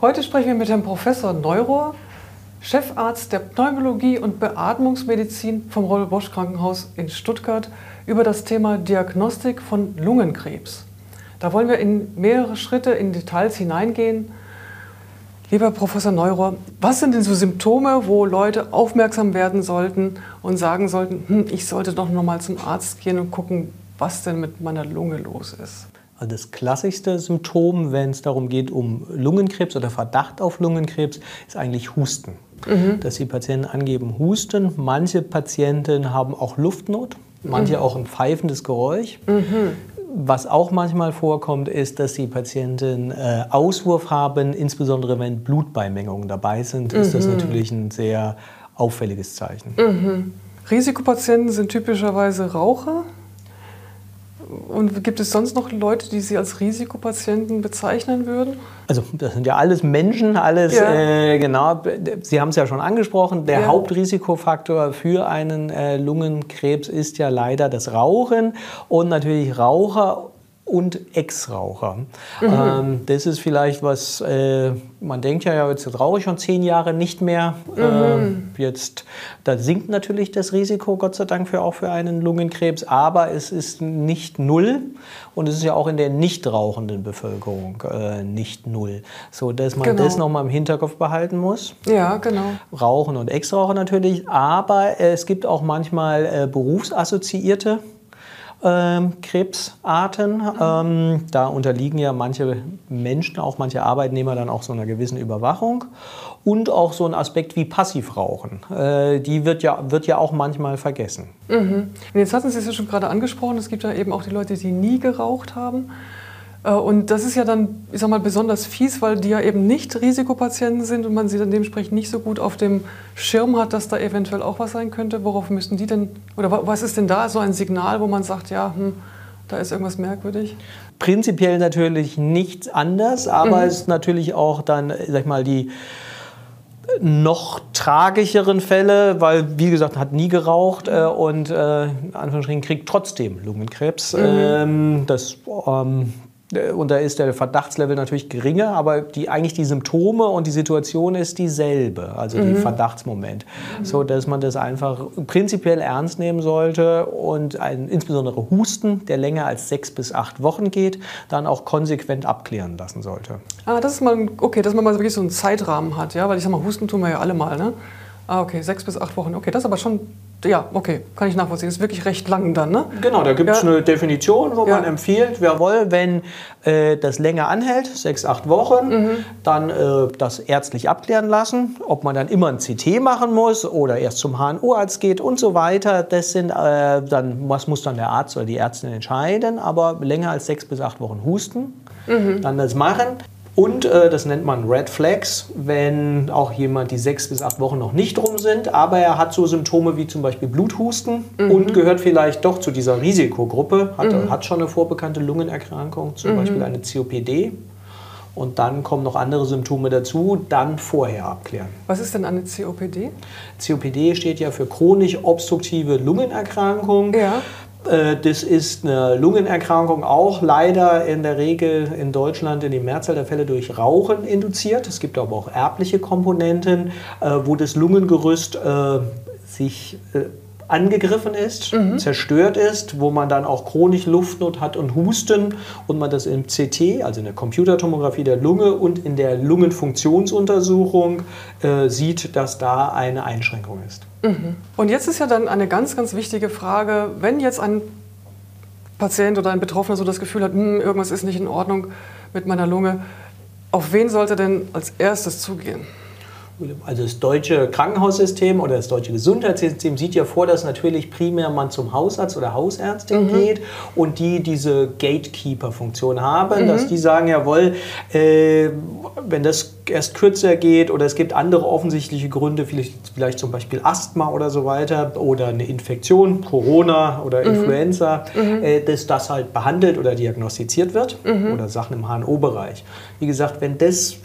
Heute sprechen wir mit Herrn Professor Neurohr, Chefarzt der Pneumologie und Beatmungsmedizin vom Robert Bosch Krankenhaus in Stuttgart über das Thema Diagnostik von Lungenkrebs. Da wollen wir in mehrere Schritte in Details hineingehen. Lieber Professor Neurohr, was sind denn so Symptome, wo Leute aufmerksam werden sollten und sagen sollten, hm, ich sollte doch noch mal zum Arzt gehen und gucken, was denn mit meiner Lunge los ist? Also das klassischste Symptom, wenn es darum geht, um Lungenkrebs oder Verdacht auf Lungenkrebs, ist eigentlich Husten. Mhm. Dass die Patienten angeben Husten. Manche Patienten haben auch Luftnot, manche mhm. auch ein pfeifendes Geräusch. Mhm. Was auch manchmal vorkommt, ist, dass die Patienten äh, Auswurf haben, insbesondere wenn Blutbeimengungen dabei sind, ist das mhm. natürlich ein sehr auffälliges Zeichen. Mhm. Risikopatienten sind typischerweise Raucher. Und gibt es sonst noch Leute, die Sie als Risikopatienten bezeichnen würden? Also das sind ja alles Menschen, alles ja. äh, genau. Sie haben es ja schon angesprochen. Der ja. Hauptrisikofaktor für einen äh, Lungenkrebs ist ja leider das Rauchen und natürlich Raucher und Ex-Raucher. Mhm. Ähm, das ist vielleicht was, äh, man denkt ja, jetzt rauche ich schon zehn Jahre nicht mehr. Mhm. Äh, jetzt, da sinkt natürlich das Risiko, Gott sei Dank, für, auch für einen Lungenkrebs, aber es ist nicht null und es ist ja auch in der nicht rauchenden Bevölkerung äh, nicht null. So dass man genau. das nochmal im Hinterkopf behalten muss. Ja, genau. Rauchen und Ex-Raucher natürlich, aber es gibt auch manchmal äh, berufsassoziierte ähm, Krebsarten. Ähm, da unterliegen ja manche Menschen, auch manche Arbeitnehmer dann auch so einer gewissen Überwachung. Und auch so ein Aspekt wie Passivrauchen. Äh, die wird ja, wird ja auch manchmal vergessen. Mhm. Jetzt hatten Sie es ja schon gerade angesprochen, es gibt ja eben auch die Leute, die nie geraucht haben. Äh, und das ist ja dann, ich sag mal, besonders fies, weil die ja eben nicht Risikopatienten sind und man sie dann dementsprechend nicht so gut auf dem Schirm hat, dass da eventuell auch was sein könnte. Worauf müssten die denn, oder was ist denn da so ein Signal, wo man sagt, ja, hm, da ist irgendwas merkwürdig? Prinzipiell natürlich nichts anders, aber mhm. es ist natürlich auch dann, sag ich mal, die noch tragischeren Fälle, weil, wie gesagt, hat nie geraucht äh, und äh, in Anführungsstrichen kriegt trotzdem Lungenkrebs. Mhm. Ähm, das ähm, äh, und da ist der Verdachtslevel natürlich geringer, aber die, eigentlich die Symptome und die Situation ist dieselbe, also mhm. die Verdachtsmoment. Mhm. So dass man das einfach prinzipiell ernst nehmen sollte und ein, insbesondere Husten, der länger als sechs bis acht Wochen geht, dann auch konsequent abklären lassen sollte. Ah, das ist mal, okay, dass man mal wirklich so einen Zeitrahmen hat, ja, weil ich sag mal, Husten tun wir ja alle mal, ne? Ah, okay, sechs bis acht Wochen. Okay, das ist aber schon ja, okay, kann ich nachvollziehen. Das ist wirklich recht lang dann, ne? Genau, da gibt es ja. eine Definition, wo ja. man empfiehlt, jawohl, wenn äh, das länger anhält, sechs, acht Wochen, mhm. dann äh, das ärztlich abklären lassen, ob man dann immer ein CT machen muss oder erst zum HNO-Arzt geht und so weiter. Das sind äh, dann, was muss dann der Arzt oder die Ärztin entscheiden, aber länger als sechs bis acht Wochen husten, mhm. dann das machen. Und äh, das nennt man Red Flags, wenn auch jemand die sechs bis acht Wochen noch nicht rum sind, aber er hat so Symptome wie zum Beispiel Bluthusten mhm. und gehört vielleicht doch zu dieser Risikogruppe, hat, mhm. hat schon eine vorbekannte Lungenerkrankung, zum mhm. Beispiel eine COPD. Und dann kommen noch andere Symptome dazu, dann vorher abklären. Was ist denn eine COPD? COPD steht ja für chronisch obstruktive Lungenerkrankung. Ja. Äh, das ist eine Lungenerkrankung, auch leider in der Regel in Deutschland in die Mehrzahl der Fälle durch Rauchen induziert. Es gibt aber auch erbliche Komponenten, äh, wo das Lungengerüst äh, sich angegriffen ist, mhm. zerstört ist, wo man dann auch chronisch Luftnot hat und Husten und man das im CT, also in der Computertomographie der Lunge und in der Lungenfunktionsuntersuchung äh, sieht, dass da eine Einschränkung ist. Mhm. Und jetzt ist ja dann eine ganz, ganz wichtige Frage, wenn jetzt ein Patient oder ein Betroffener so das Gefühl hat, hm, irgendwas ist nicht in Ordnung mit meiner Lunge, auf wen sollte denn als erstes zugehen? Also das deutsche Krankenhaussystem oder das deutsche Gesundheitssystem sieht ja vor, dass natürlich primär man zum Hausarzt oder Hausärztin mhm. geht und die diese Gatekeeper-Funktion haben, mhm. dass die sagen, jawohl, äh, wenn das erst kürzer geht oder es gibt andere offensichtliche Gründe, vielleicht, vielleicht zum Beispiel Asthma oder so weiter oder eine Infektion, Corona oder mhm. Influenza, mhm. äh, dass das halt behandelt oder diagnostiziert wird mhm. oder Sachen im HNO-Bereich. Wie gesagt, wenn das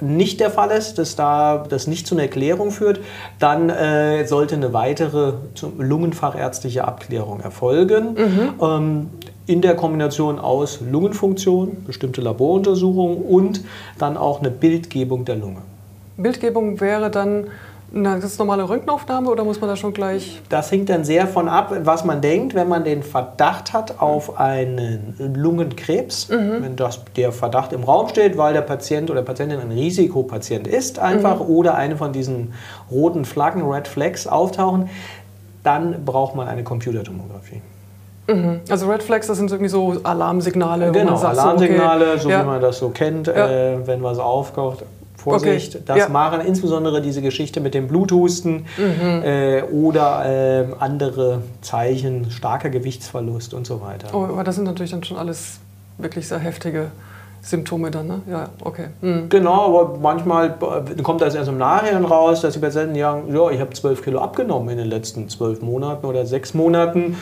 nicht der Fall ist, dass da das nicht zu einer Erklärung führt, dann äh, sollte eine weitere lungenfachärztliche Abklärung erfolgen. Mhm. Ähm, in der Kombination aus Lungenfunktion, bestimmte Laboruntersuchungen und dann auch eine Bildgebung der Lunge. Bildgebung wäre dann eine ganz normale Röntgenaufnahme oder muss man da schon gleich? Das hängt dann sehr von ab, was man denkt, wenn man den Verdacht hat auf einen Lungenkrebs. Mhm. Wenn das, der Verdacht im Raum steht, weil der Patient oder Patientin ein Risikopatient ist, einfach mhm. oder eine von diesen roten Flaggen, Red Flags auftauchen, dann braucht man eine Computertomographie. Mhm. Also Red Flags, das sind irgendwie so Alarmsignale. Genau, sagt, Alarmsignale, so, okay, so ja. wie man das so kennt, ja. äh, wenn was aufkocht. Vorsicht, okay. das ja. machen insbesondere diese Geschichte mit dem Bluthusten mhm. äh, oder äh, andere Zeichen, starker Gewichtsverlust und so weiter. Oh, aber das sind natürlich dann schon alles wirklich sehr heftige Symptome dann, ne? Ja, okay. Mhm. Genau, aber manchmal äh, kommt das erst im Nachhinein raus, dass die Patienten sagen, ja, ich habe zwölf Kilo abgenommen in den letzten zwölf Monaten oder sechs Monaten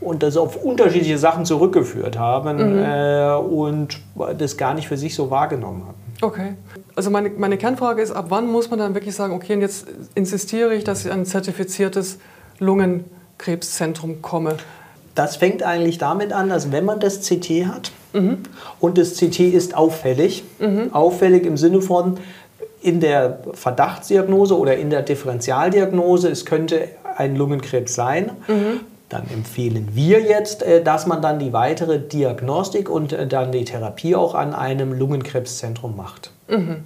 und das auf unterschiedliche Sachen zurückgeführt haben mhm. äh, und das gar nicht für sich so wahrgenommen haben. Okay. Also meine, meine Kernfrage ist, ab wann muss man dann wirklich sagen, okay, und jetzt insistiere ich, dass ich ein zertifiziertes Lungenkrebszentrum komme? Das fängt eigentlich damit an, dass wenn man das CT hat mhm. und das CT ist auffällig, mhm. auffällig im Sinne von in der Verdachtsdiagnose oder in der Differentialdiagnose, es könnte ein Lungenkrebs sein, mhm dann empfehlen wir jetzt, äh, dass man dann die weitere Diagnostik und äh, dann die Therapie auch an einem Lungenkrebszentrum macht. Mhm.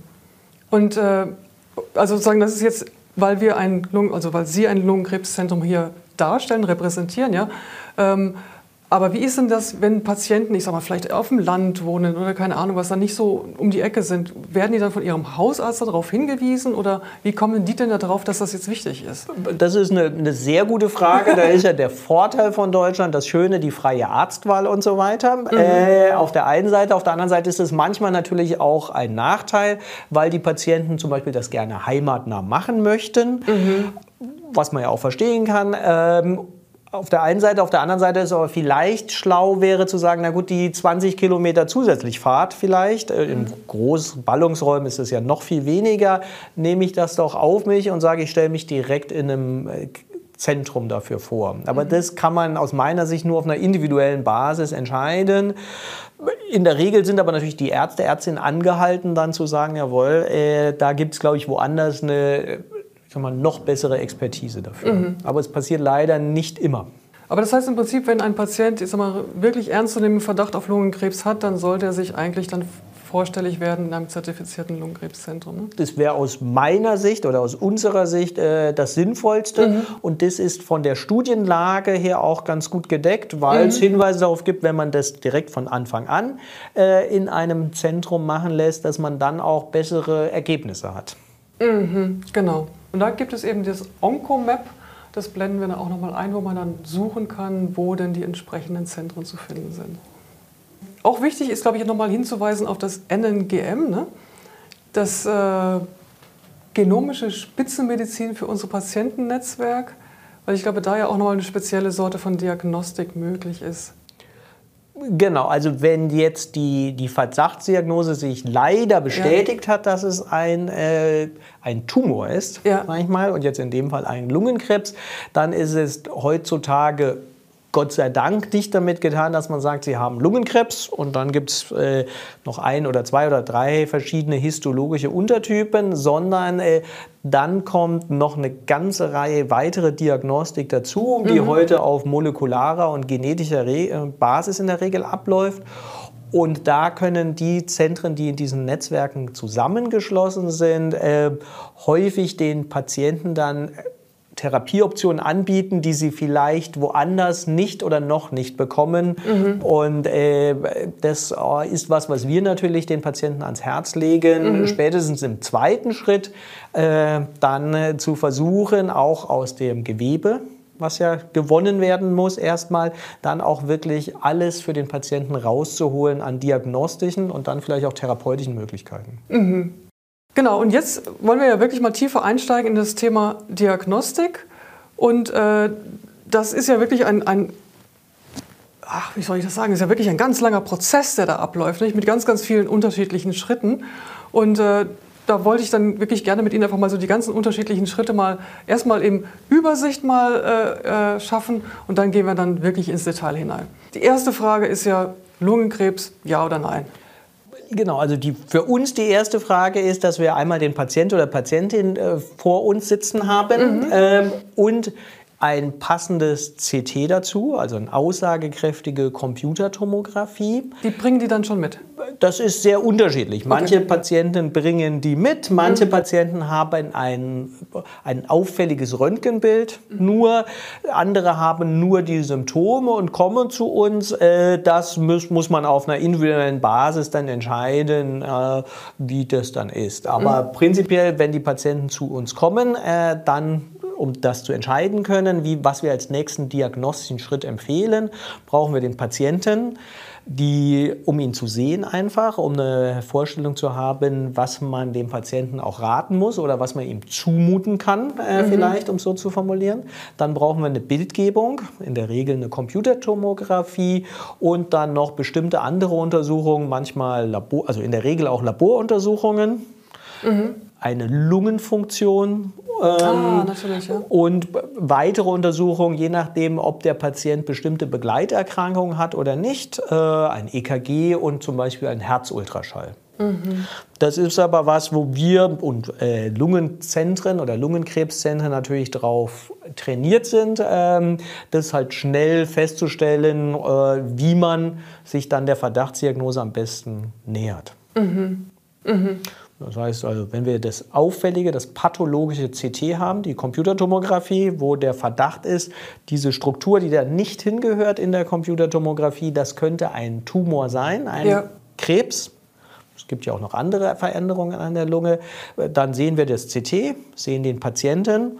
Und äh, also sozusagen, das ist jetzt, weil wir ein Lungen, also weil Sie ein Lungenkrebszentrum hier darstellen, repräsentieren, ja. Ähm, aber wie ist denn das, wenn Patienten, ich sag mal, vielleicht auf dem Land wohnen oder keine Ahnung, was da nicht so um die Ecke sind, werden die dann von ihrem Hausarzt darauf hingewiesen oder wie kommen die denn darauf, dass das jetzt wichtig ist? Das ist eine, eine sehr gute Frage. da ist ja der Vorteil von Deutschland, das Schöne, die freie Arztwahl und so weiter. Mhm. Äh, auf der einen Seite, auf der anderen Seite ist es manchmal natürlich auch ein Nachteil, weil die Patienten zum Beispiel das gerne heimatnah machen möchten. Mhm was man ja auch verstehen kann. Ähm, auf der einen Seite, auf der anderen Seite ist aber vielleicht schlau wäre zu sagen, na gut, die 20 Kilometer zusätzlich Fahrt vielleicht, äh, in großen Ballungsräumen ist es ja noch viel weniger, nehme ich das doch auf mich und sage, ich stelle mich direkt in einem äh, Zentrum dafür vor. Aber mhm. das kann man aus meiner Sicht nur auf einer individuellen Basis entscheiden. In der Regel sind aber natürlich die Ärzte, Ärztinnen angehalten, dann zu sagen, jawohl, äh, da gibt es, glaube ich, woanders eine sag mal, noch bessere Expertise dafür. Mhm. Aber es passiert leider nicht immer. Aber das heißt im Prinzip, wenn ein Patient ich sag mal, wirklich ernstzunehmenden Verdacht auf Lungenkrebs hat, dann sollte er sich eigentlich dann vorstellig werden in einem zertifizierten Lungenkrebszentrum. Ne? Das wäre aus meiner Sicht oder aus unserer Sicht äh, das Sinnvollste. Mhm. Und das ist von der Studienlage her auch ganz gut gedeckt, weil mhm. es Hinweise darauf gibt, wenn man das direkt von Anfang an äh, in einem Zentrum machen lässt, dass man dann auch bessere Ergebnisse hat. Mhm, genau. Und da gibt es eben das Oncomap, das blenden wir dann auch nochmal ein, wo man dann suchen kann, wo denn die entsprechenden Zentren zu finden sind. Auch wichtig ist, glaube ich, nochmal hinzuweisen auf das NNGM, ne? das äh, genomische Spitzenmedizin für unser Patientennetzwerk, weil ich glaube, da ja auch nochmal eine spezielle Sorte von Diagnostik möglich ist. Genau, also wenn jetzt die, die Verdachtsdiagnose sich leider bestätigt ja. hat, dass es ein, äh, ein Tumor ist, ja. manchmal, und jetzt in dem Fall ein Lungenkrebs, dann ist es heutzutage Gott sei Dank nicht damit getan, dass man sagt, sie haben Lungenkrebs und dann gibt es äh, noch ein oder zwei oder drei verschiedene histologische Untertypen, sondern äh, dann kommt noch eine ganze Reihe weitere Diagnostik dazu, die mhm. heute auf molekularer und genetischer Re äh, Basis in der Regel abläuft. Und da können die Zentren, die in diesen Netzwerken zusammengeschlossen sind, äh, häufig den Patienten dann Therapieoptionen anbieten, die sie vielleicht woanders nicht oder noch nicht bekommen. Mhm. Und äh, das äh, ist was, was wir natürlich den Patienten ans Herz legen, mhm. spätestens im zweiten Schritt äh, dann äh, zu versuchen, auch aus dem Gewebe was ja gewonnen werden muss, erstmal dann auch wirklich alles für den Patienten rauszuholen an diagnostischen und dann vielleicht auch therapeutischen Möglichkeiten. Mhm. Genau, und jetzt wollen wir ja wirklich mal tiefer einsteigen in das Thema Diagnostik. Und äh, das ist ja wirklich ein, ein, ach, wie soll ich das sagen, ist ja wirklich ein ganz langer Prozess, der da abläuft, nicht? mit ganz, ganz vielen unterschiedlichen Schritten. Und äh, da wollte ich dann wirklich gerne mit Ihnen einfach mal so die ganzen unterschiedlichen Schritte mal erstmal im Übersicht mal äh, äh, schaffen und dann gehen wir dann wirklich ins Detail hinein. Die erste Frage ist ja Lungenkrebs, ja oder nein? Genau, also die, für uns die erste Frage ist, dass wir einmal den Patient oder Patientin äh, vor uns sitzen haben mhm. ähm, und ein passendes CT dazu, also eine aussagekräftige Computertomographie. Die bringen die dann schon mit? Das ist sehr unterschiedlich. Manche okay. Patienten bringen die mit, manche mhm. Patienten haben ein, ein auffälliges Röntgenbild mhm. nur, andere haben nur die Symptome und kommen zu uns. Äh, das muss, muss man auf einer individuellen Basis dann entscheiden, äh, wie das dann ist. Aber mhm. prinzipiell, wenn die Patienten zu uns kommen, äh, dann um das zu entscheiden können, wie, was wir als nächsten diagnostischen Schritt empfehlen, brauchen wir den Patienten, die, um ihn zu sehen einfach, um eine Vorstellung zu haben, was man dem Patienten auch raten muss oder was man ihm zumuten kann, äh, mhm. vielleicht, um es so zu formulieren. Dann brauchen wir eine Bildgebung, in der Regel eine Computertomographie und dann noch bestimmte andere Untersuchungen, manchmal Labor, also in der Regel auch Laboruntersuchungen. Mhm eine Lungenfunktion ähm, ah, ja. und weitere Untersuchungen, je nachdem, ob der Patient bestimmte Begleiterkrankungen hat oder nicht, äh, ein EKG und zum Beispiel ein Herzultraschall. Mhm. Das ist aber was, wo wir und äh, Lungenzentren oder Lungenkrebszentren natürlich darauf trainiert sind, ähm, das halt schnell festzustellen, äh, wie man sich dann der Verdachtsdiagnose am besten nähert. Mhm. Mhm. Das heißt also, wenn wir das auffällige, das pathologische CT haben, die Computertomographie, wo der Verdacht ist, diese Struktur, die da nicht hingehört in der Computertomographie, das könnte ein Tumor sein, ein ja. Krebs. Es gibt ja auch noch andere Veränderungen an der Lunge. Dann sehen wir das CT, sehen den Patienten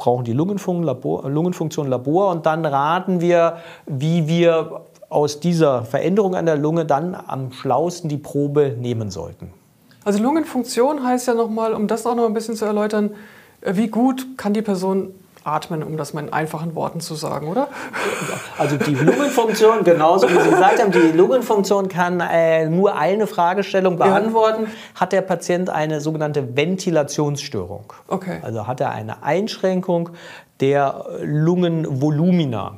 brauchen die Lungenfunktion Labor, Lungenfunktion Labor und dann raten wir, wie wir aus dieser Veränderung an der Lunge dann am schlausten die Probe nehmen sollten. Also Lungenfunktion heißt ja nochmal, um das auch noch ein bisschen zu erläutern, äh, wie gut kann die Person atmen, um das mal in einfachen Worten zu sagen, oder? Also die Lungenfunktion, genauso wie Sie gesagt haben, die Lungenfunktion kann äh, nur eine Fragestellung beantworten. Ja. Hat der Patient eine sogenannte Ventilationsstörung? Okay. Also hat er eine Einschränkung der Lungenvolumina?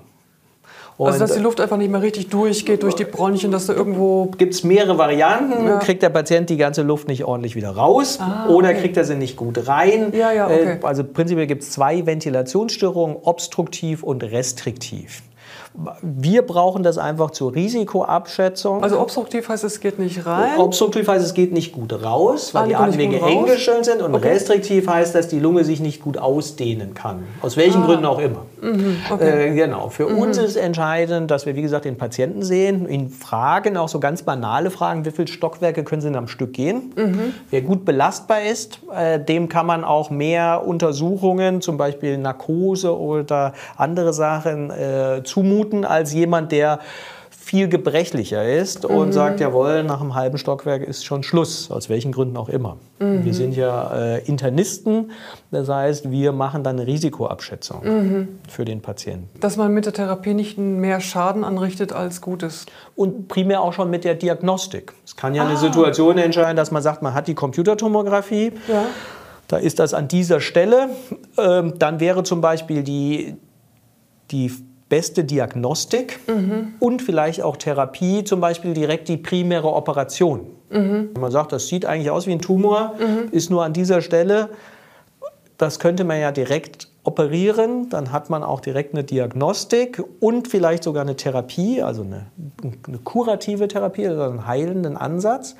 Und also dass die Luft einfach nicht mehr richtig durchgeht durch die Bronchien, dass da irgendwo... Gibt es mehrere Varianten. Ja. Kriegt der Patient die ganze Luft nicht ordentlich wieder raus ah, oder okay. kriegt er sie nicht gut rein. Ja, ja, okay. Äh, also prinzipiell gibt es zwei Ventilationsstörungen, obstruktiv und restriktiv. Wir brauchen das einfach zur Risikoabschätzung. Also obstruktiv heißt, es geht nicht rein? Obstruktiv heißt, es geht nicht gut raus, weil ah, die Atemwege eng geschönt sind. Und okay. restriktiv heißt, dass die Lunge sich nicht gut ausdehnen kann. Aus welchen ah. Gründen auch immer. Mhm. Okay. Äh, genau. Für mhm. uns ist entscheidend, dass wir, wie gesagt, den Patienten sehen, ihn fragen, auch so ganz banale Fragen, wie viele Stockwerke können Sie denn am Stück gehen? Mhm. Wer gut belastbar ist, äh, dem kann man auch mehr Untersuchungen, zum Beispiel Narkose oder andere Sachen, äh, zumuten zumuten als jemand, der viel gebrechlicher ist und mhm. sagt, jawohl, nach einem halben Stockwerk ist schon Schluss, aus welchen Gründen auch immer. Mhm. Wir sind ja äh, Internisten, das heißt, wir machen dann eine Risikoabschätzung mhm. für den Patienten. Dass man mit der Therapie nicht mehr Schaden anrichtet als Gutes. Und primär auch schon mit der Diagnostik. Es kann ja ah. eine Situation entscheiden, dass man sagt, man hat die Computertomographie. Ja. Da ist das an dieser Stelle. Ähm, dann wäre zum Beispiel die, die beste Diagnostik mhm. und vielleicht auch Therapie, zum Beispiel direkt die primäre Operation. Mhm. Wenn man sagt, das sieht eigentlich aus wie ein Tumor, mhm. ist nur an dieser Stelle, das könnte man ja direkt operieren, dann hat man auch direkt eine Diagnostik und vielleicht sogar eine Therapie, also eine, eine kurative Therapie, also einen heilenden Ansatz.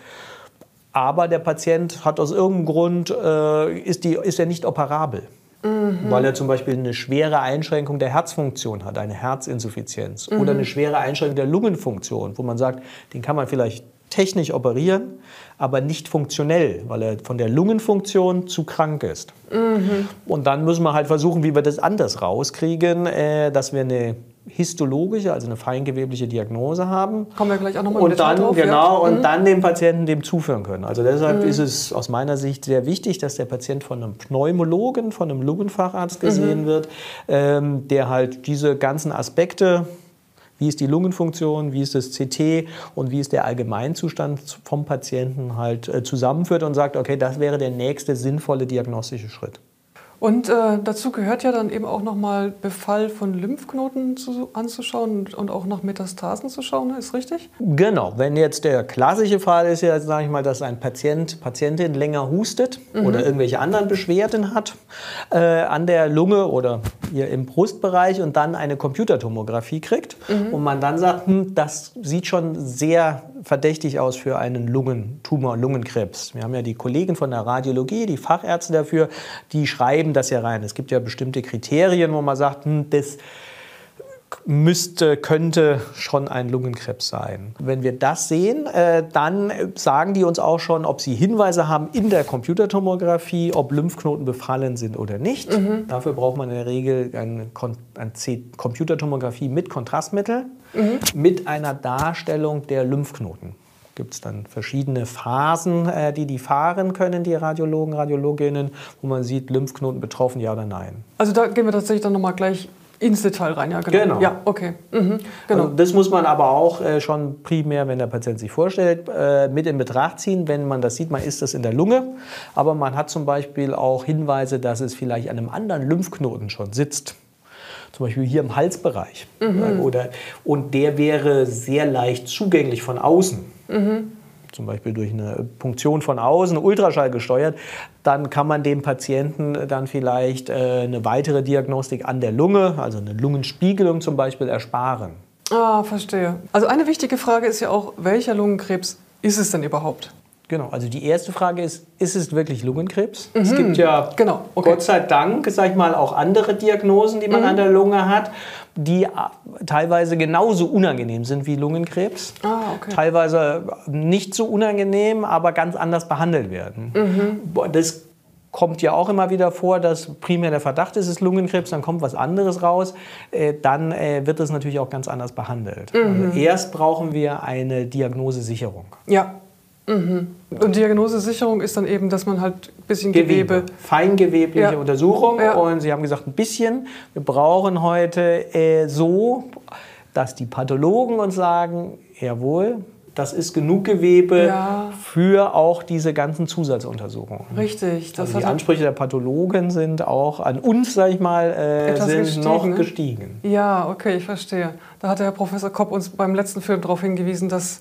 Aber der Patient hat aus irgendeinem Grund, äh, ist, die, ist er nicht operabel. Mhm. Weil er zum Beispiel eine schwere Einschränkung der Herzfunktion hat, eine Herzinsuffizienz. Mhm. Oder eine schwere Einschränkung der Lungenfunktion, wo man sagt, den kann man vielleicht technisch operieren, aber nicht funktionell, weil er von der Lungenfunktion zu krank ist. Mhm. Und dann müssen wir halt versuchen, wie wir das anders rauskriegen, äh, dass wir eine histologische, also eine feingewebliche Diagnose haben. Kommen wir gleich auch nochmal und dann drauf, genau ja. und mhm. dann dem Patienten dem zuführen können. Also deshalb mhm. ist es aus meiner Sicht sehr wichtig, dass der Patient von einem Pneumologen, von einem Lungenfacharzt gesehen mhm. wird, ähm, der halt diese ganzen Aspekte wie ist die Lungenfunktion, wie ist das CT und wie ist der Allgemeinzustand vom Patienten halt äh, zusammenführt und sagt, okay, das wäre der nächste sinnvolle diagnostische Schritt. Und äh, dazu gehört ja dann eben auch nochmal Befall von Lymphknoten zu, anzuschauen und, auch nach Metastasen zu schauen, ist richtig? Genau. Wenn jetzt der klassische Fall ist ja, sage ich mal, dass ein Patient, Patientin länger hustet mhm. oder irgendwelche anderen Beschwerden hat äh, an der Lunge oder hier im Brustbereich und dann eine Computertomographie kriegt mhm. und man dann sagt, hm, das sieht schon sehr verdächtig aus für einen Lungentumor, Lungenkrebs. Wir haben ja die Kollegen von der Radiologie, die Fachärzte dafür, die schreiben das ja rein. Es gibt ja bestimmte Kriterien, wo man sagt, hm, das müsste, könnte schon ein Lungenkrebs sein. Wenn wir das sehen, äh, dann sagen die uns auch schon, ob sie Hinweise haben in der Computertomographie, ob Lymphknoten befallen sind oder nicht. Mhm. Dafür braucht man in der Regel eine, eine Computertomographie mit Kontrastmittel, mhm. mit einer Darstellung der Lymphknoten gibt es dann verschiedene Phasen, äh, die die fahren können, die Radiologen, Radiologinnen, wo man sieht, Lymphknoten betroffen, ja oder nein. Also da gehen wir tatsächlich dann nochmal gleich ins Detail rein, ja, genau. genau. Ja, okay. Mhm, genau. Also das muss man aber auch äh, schon primär, wenn der Patient sich vorstellt, äh, mit in Betracht ziehen. Wenn man das sieht, man ist das in der Lunge, aber man hat zum Beispiel auch Hinweise, dass es vielleicht an einem anderen Lymphknoten schon sitzt. Zum Beispiel hier im Halsbereich. Mhm. Oder, und der wäre sehr leicht zugänglich von außen. Mhm zum Beispiel durch eine Punktion von außen, Ultraschall gesteuert, dann kann man dem Patienten dann vielleicht äh, eine weitere Diagnostik an der Lunge, also eine Lungenspiegelung zum Beispiel, ersparen. Ah, verstehe. Also eine wichtige Frage ist ja auch, welcher Lungenkrebs ist es denn überhaupt? Genau, also die erste Frage ist, ist es wirklich Lungenkrebs? Mhm. Es gibt ja genau. okay. Gott sei Dank, sag ich mal, auch andere Diagnosen, die man mhm. an der Lunge hat, die äh, teilweise genauso unangenehm sind wie Lungenkrebs. Ah, okay. Teilweise nicht so unangenehm, aber ganz anders behandelt werden. Mhm. Das kommt ja auch immer wieder vor, dass primär der Verdacht ist, es ist Lungenkrebs, dann kommt was anderes raus, äh, dann äh, wird es natürlich auch ganz anders behandelt. Mhm. Also erst brauchen wir eine Diagnosesicherung. Ja, Mhm. Und Diagnosesicherung ist dann eben, dass man halt ein bisschen Gewebe. Gewebe feingewebliche ja. Untersuchung. Ja. Und Sie haben gesagt, ein bisschen. Wir brauchen heute äh, so, dass die Pathologen uns sagen, jawohl, das ist genug Gewebe ja. für auch diese ganzen Zusatzuntersuchungen. Richtig. also die Ansprüche der Pathologen sind auch an uns, sag ich mal, äh, sind gestiegen, noch ne? gestiegen. Ja, okay, ich verstehe. Da hat der Herr Professor Kopp uns beim letzten Film darauf hingewiesen, dass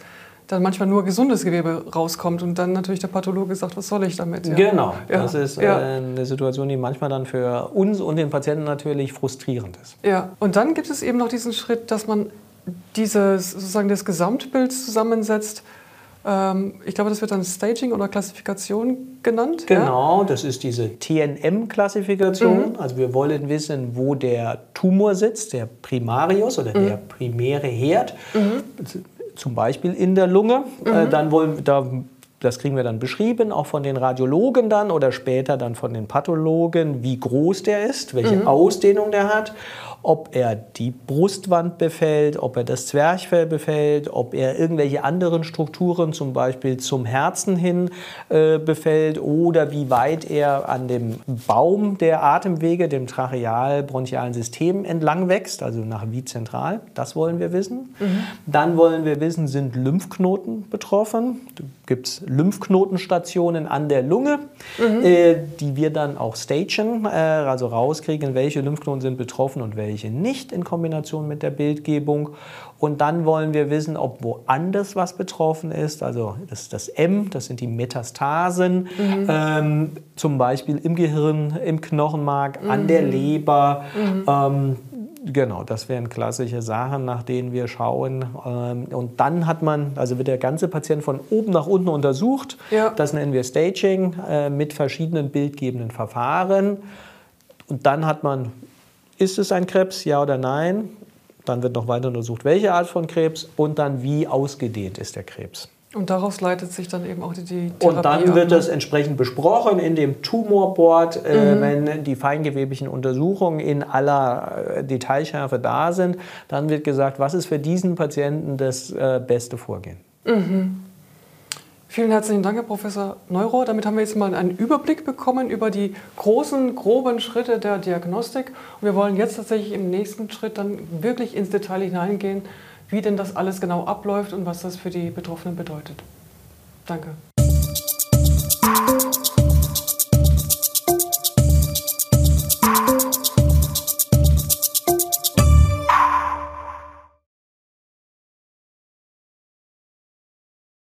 dann manchmal nur gesundes Gewebe rauskommt und dann natürlich der Pathologe sagt, was soll ich damit? Ja. Genau, ja. das ist ja. Äh, eine Situation, die manchmal dann für uns und den Patienten natürlich frustrierend ist. Ja, und dann gibt es eben noch diesen Schritt, dass man dieses, sozusagen das Gesamtbild zusammensetzt. Ähm, ich glaube, das wird dann Staging oder Klassifikation genannt. Genau, das ist diese TNM-Klassifikation. Mhm. Also wir wollen wissen, wo der Tumor sitzt, der Primarius oder mhm. der primäre Herd. Mhm zum Beispiel in der Lunge. Äh, mhm. dann wollen da das kriegen wir dann beschrieben, auch von den Radiologen dann oder später dann von den Pathologen, wie groß der ist, welche mhm. Ausdehnung der hat ob er die Brustwand befällt, ob er das Zwerchfell befällt, ob er irgendwelche anderen Strukturen, zum Beispiel zum Herzen hin, äh, befällt oder wie weit er an dem Baum der Atemwege, dem tracheal-bronchialen System entlang wächst, also nach wie zentral. Das wollen wir wissen. Mhm. Dann wollen wir wissen, sind Lymphknoten betroffen? Gibt es Lymphknotenstationen an der Lunge, mhm. äh, die wir dann auch stagen, äh, also rauskriegen, welche Lymphknoten sind betroffen und welche nicht in Kombination mit der Bildgebung. Und dann wollen wir wissen, ob woanders was betroffen ist. Also das ist das M, das sind die Metastasen, mhm. ähm, zum Beispiel im Gehirn, im Knochenmark, mhm. an der Leber. Mhm. Ähm, Genau, das wären klassische Sachen, nach denen wir schauen. Ähm, und dann hat man, also wird der ganze Patient von oben nach unten untersucht. Ja. Das nennen wir Staging äh, mit verschiedenen bildgebenden Verfahren. Und dann hat man ist es ein Krebs, ja oder nein? Dann wird noch weiter untersucht, welche Art von Krebs und dann wie ausgedehnt ist der Krebs. Und daraus leitet sich dann eben auch die, die Therapie Und dann wird das entsprechend besprochen in dem Tumorboard, äh, mhm. wenn die feingeweblichen Untersuchungen in aller äh, Detailschärfe da sind. Dann wird gesagt, was ist für diesen Patienten das äh, beste Vorgehen. Mhm. Vielen herzlichen Dank, Herr Professor Neuro. Damit haben wir jetzt mal einen Überblick bekommen über die großen, groben Schritte der Diagnostik. Und wir wollen jetzt tatsächlich im nächsten Schritt dann wirklich ins Detail hineingehen, wie denn das alles genau abläuft und was das für die Betroffenen bedeutet. Danke.